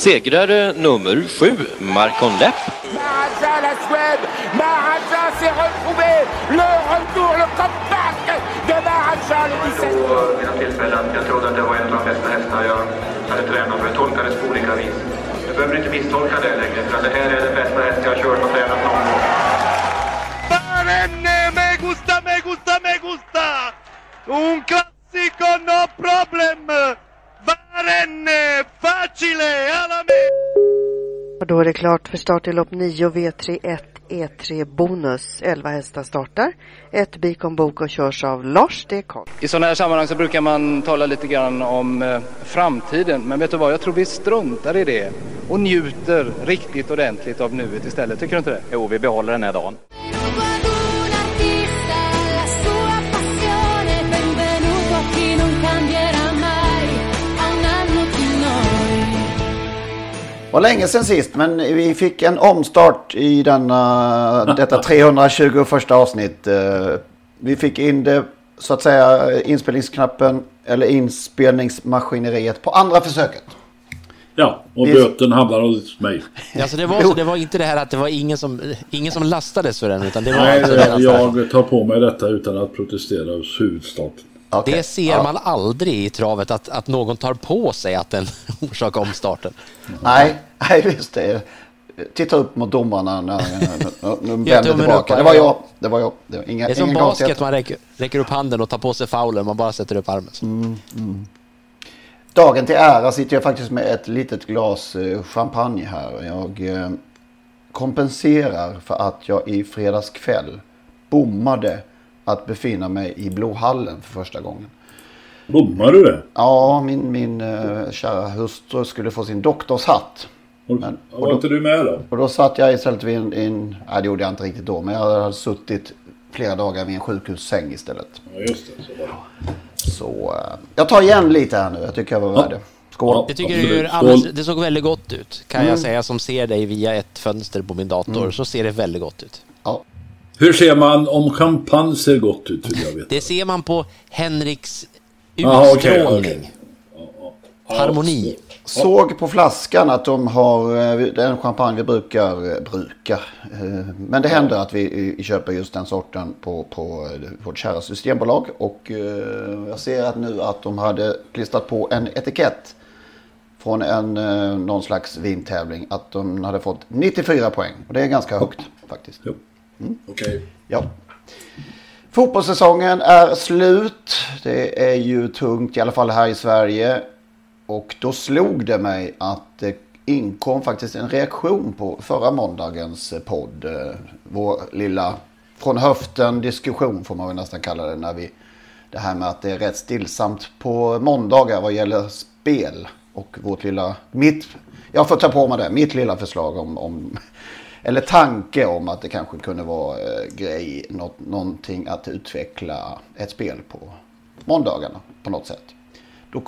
Segrare nummer sju, Marcon Lepp. La Suède. Maharaja s'est retrouvé. Le retour, le comeback de Maharaja, le 17. Jag trodde att det var en av de bästa hästarna jag hade tränat för. Jag tolkades på olika vis. Du behöver inte misstolka det längre, för det här är den bästa häst jag har kört och tränat någon gång. Me gusta, me gusta, me gusta! Un classico, no problem! Barenne, facile, alla! Och då är det klart för start i lopp 9 V31 E3 Bonus. 11 hästar startar. Ett Bikon Bok och körs av Lars D. Karl. I sådana här sammanhang så brukar man tala lite grann om eh, framtiden. Men vet du vad, jag tror vi struntar i det och njuter riktigt ordentligt av nuet istället. Tycker du inte det? Jo, vi behåller den här dagen. Var länge sedan sist, men vi fick en omstart i denna, detta 321 avsnitt. Eh, Vi fick in det, så att säga, inspelningsknappen eller inspelningsmaskineriet på andra försöket. Ja, och Det- böten hamnar hos mig. Alltså det, var det var inte det här att det var ingen som, ingen som lastades för den utan det var Nej, alltså det- redan jag tar på mig detta utan att protestera hos huvudstarten. Det ser man aldrig i travet att, att någon tar på sig att den orsakar omstarten. Nej, nej just det. Titta upp mot domarna när de vänder tillbaka. Det var ja. jag. Det var jag. Det var inga, Det är som basket, konstighet. man räcker, räcker upp handen och tar på sig foulen, man bara sätter upp armen. Så. Mm, Dagen till ära sitter jag faktiskt med ett litet glas eh, champagne här. Jag eh, kompenserar för att jag i fredags kväll bommade att befinna mig i Blåhallen för första gången. Bommar du det? Ja, min, min uh, kära hustru skulle få sin doktorshatt. Men, Var inte du med då? och då satt jag istället vid en, en, nej det gjorde jag inte riktigt då, men jag hade suttit flera dagar vid en sjukhussäng istället. Ja, just det. Så var det. Så eh, jag tar igen lite här nu, jag tycker jag var värd det. Skål! Jag tycker det, gör alldeles, det såg väldigt gott ut, kan Mm. jag säga som ser dig via ett fönster på min dator. Mm. Så ser det väldigt gott ut. Ja. Hur ser man om champagne ser gott ut? Vill jag veta. Det ser man på Henriks okej, utstrålning. Harmoni. Såg på flaskan att de har eh, den champagne vi brukar, eh, brukar. eh, Men det händer att vi köper just den sorten på, på vårt kära systembolag. Och jag ser att nu att de hade klistrat på en etikett från en, någon slags vintävling. Att de hade fått 94 poäng. Och det är ganska högt faktiskt. Mm. Okej. Ja. Fotbollssäsongen är slut. Det är ju tungt, i alla fall här i Sverige. Och då slog det mig att det inkom faktiskt en reaktion på förra måndagens podd. Vår lilla från höften diskussion får man väl nästan kalla det. När vi, det här med att det är rätt stillsamt på måndagar vad gäller spel. Och vårt lilla, mitt, jag får ta på mig det, mitt lilla förslag om, om eller tanke om att det kanske kunde vara eh, grej, något, någonting att utveckla ett spel på måndagarna på något sätt.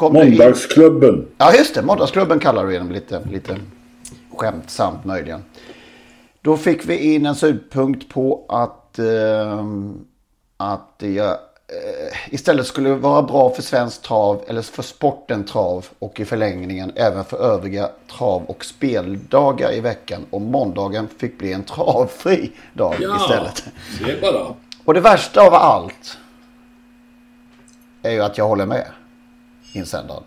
Måndagsklubben. Ja, just det. Måndagsklubben kallar du den lite, lite skämtsamt möjligen. Då fick vi in en synpunkt på att, eh, att eh, istället skulle vara bra för svensk trav eller för sporten trav och i förlängningen även för övriga trav och speldagar i veckan. Och måndagen fick bli en travfri dag Ja, istället. se bara. Och det värsta av allt är ju att jag håller med insändaren.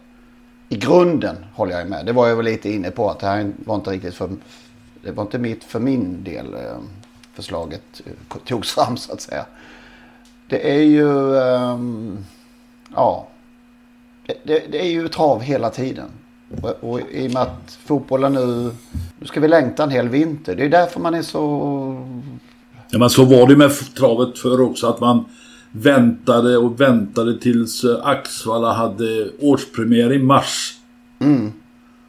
I grunden håller jag med. Det var jag väl lite inne på att det här var inte riktigt för det var inte mitt för min del eh, förslaget eh, togs fram så att säga. Det är ju, ehm, ja, det, det, det är ju trav hela tiden. Och, och i och med att fotbollen nu, nu ska vi längta en hel vinter. Det är därför man är så... Ja, men så var det med travet förr också att man väntade och väntade tills eh, Axvalla hade årspremiär i mars. Mm.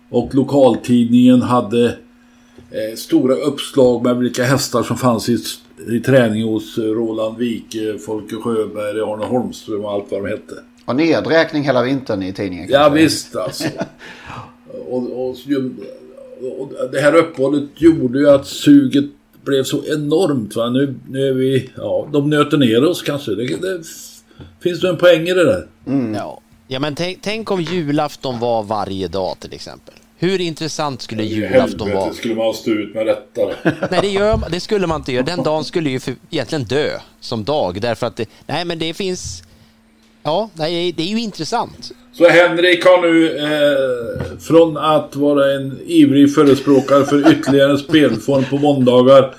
Och lokaltidningen hade eh, stora uppslag med vilka hästar som fanns i, i träning hos eh, Roland Wike, Folke Sjöberg, Arne Holmström och allt vad de hette. Och nedräkning hela vintern i tidningen. Ja kanske. visst alltså. och, och, och det här uppehållet gjorde ju att suget blev så enormt. Va? Nu, nu är vi, ja, de nöter ner oss kanske. Det, det finns det en poäng i det där. Ja. ja, men tänk, tänk om julafton var varje dag till exempel. Hur intressant skulle julafton vara? Skulle man stå ut med detta. Nej, det, gör, det skulle man inte göra. Den dagen skulle ju för, egentligen dö som dag. Därför att det, nej, men det finns... Ja, nej, det är ju intressant. Så Henrik har nu eh, från att vara en ivrig förespråkare för ytterligare en spelform på måndagar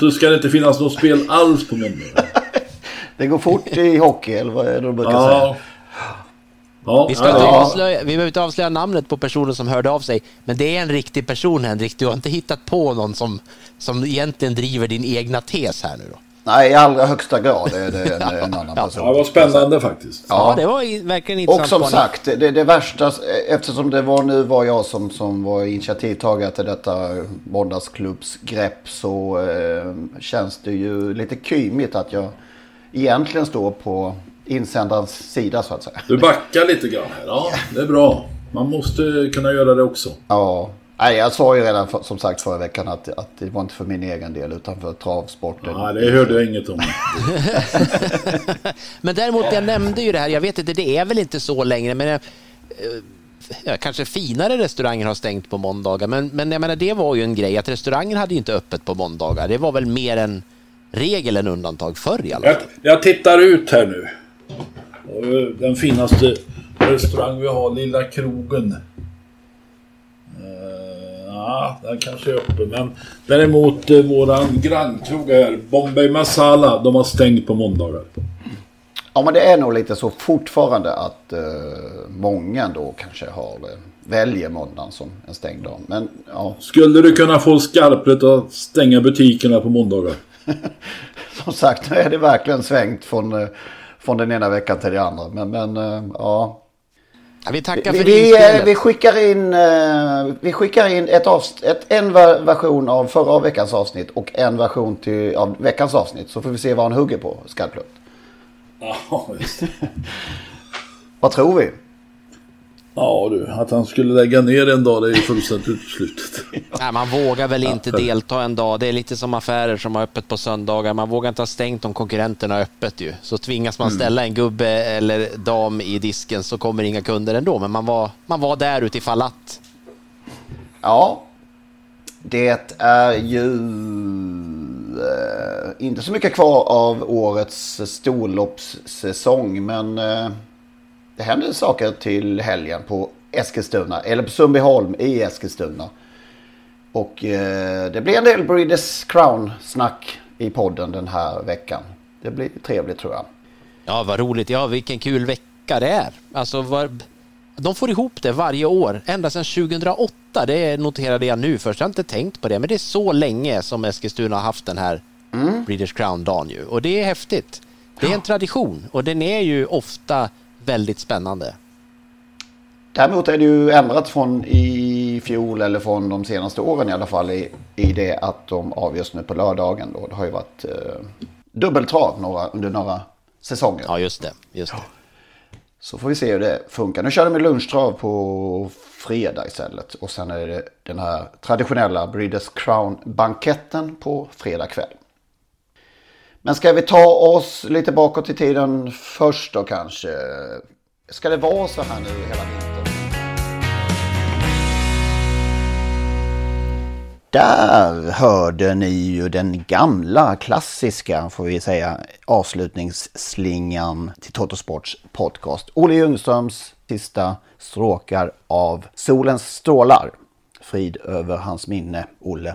så ska det inte finnas något spel alls på måndagar. Det går fort i hockey eller vad är det de brukar Ja. säga? Ja, Vi, ska inte ja. avslöja, vi behöver inte avslöja namnet på personen som hörde av sig. Men det är en riktig person Henrik. Du har inte hittat på någon som, som egentligen driver din egna tes här nu då? Nej, i allra högsta grad är det en, en annan person. Ja, det var spännande faktiskt. Ja, det var verkligen Och intressant. som spaning. sagt, det, det värsta, eftersom det var nu var jag som, som var initiativtagare till detta måndagsklubbsgrepp så eh, känns det ju lite kymigt att jag egentligen står på insändarens sida så att säga. Du backar lite grann här. Ja, det är bra. Man måste kunna göra det också. Ja, nej, jag sa ju redan för, som sagt förra veckan att, att det var inte för min egen del utan för travsporten. Ja, det hörde jag inget om. Men däremot, jag nämnde ju det här, jag vet inte, det är väl inte så längre, men eh, ja, kanske finare restauranger har stängt på måndagar. Men, men jag menar, det var ju en grej att restauranger hade inte öppet på måndagar. Det var väl mer en regel än undantag förr i alla Jag, fall. jag tittar ut här nu. Eh, Den finaste restaurang vi har, Lilla Krogen. Eh, Ja, den kanske är öppen. Men däremot eh, våran grannkrog här, Bombay Masala, de har stängt på måndagar. Ja, men det är nog lite så fortfarande att eh, många då kanske har, väljer måndagen som en stängd dag. Men ja, Skulle du kunna få skarpret att stänga butikerna på måndagar? som sagt, nu är det verkligen svängt från, eh, från den ena veckan till den andra. Men, men eh, ja. Ja, vi tackar Vi, för vi, vi skickar in, eh, vi skickar in ett avs- ett, en ver- version av förra veckans avsnitt och en version till, av veckans avsnitt. Så får vi se vad han hugger på, Skarplutt. Ja, visst. Vad tror vi? Ja du, att han skulle lägga ner en dag det är ju fullständigt uteslutet. Nej, man vågar väl inte delta en dag. Det är lite som affärer som har öppet på söndagar. Man vågar inte ha stängt om konkurrenterna har öppet ju. Så tvingas man Mm. ställa en gubbe eller dam i disken så kommer inga kunder ändå. Men man var, man var där utifall att. Ja, det är ju eh, inte så mycket kvar av årets storloppssäsong. Men eh, det händer saker till helgen på Eskilstuna. Eller på Sundbyholm i Eskilstuna. Och eh, det blir en del Breeders Crown-snack i podden den här veckan. Det blir trevligt tror jag. Ja, vad roligt. Ja, vilken kul vecka det är. Alltså, var, de får ihop det varje år, ända sedan 2008. Det noterade jag nu först. Jag har inte tänkt på det, men det är så länge som Eskilstuna har haft den här Breeders Crown-dagen ju. Och det är häftigt. Det är en tradition och den är ju ofta väldigt spännande. Däremot är det ju ändrat från i fjol eller från de senaste åren i alla fall i, i det att de avgörs nu på lördagen. Då. Det har ju varit eh, dubbeltrav några, under några säsonger. Ja, just det. Just det. Så får vi se hur det funkar. Nu kör de med lunchtrav på fredag istället. Och sen är det den här traditionella Breeders Crown-banketten på fredag kväll. Men ska vi ta oss lite bakåt i tiden först då kanske? Ska det vara så här nu hela vintern? Där hörde ni ju den gamla klassiska, får vi säga, avslutningsslingan till Totosports podcast. Olle Ljungströms sista stråkar av Solens strålar. Frid över hans minne, Olle.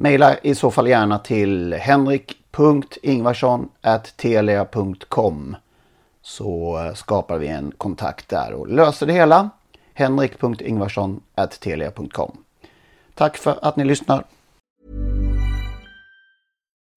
Maila i så fall gärna till henrik.ingvarsson.telia.com så skapar vi en kontakt där och löser det hela. henrik.ingvarsson.telia.com Tack för att ni lyssnar.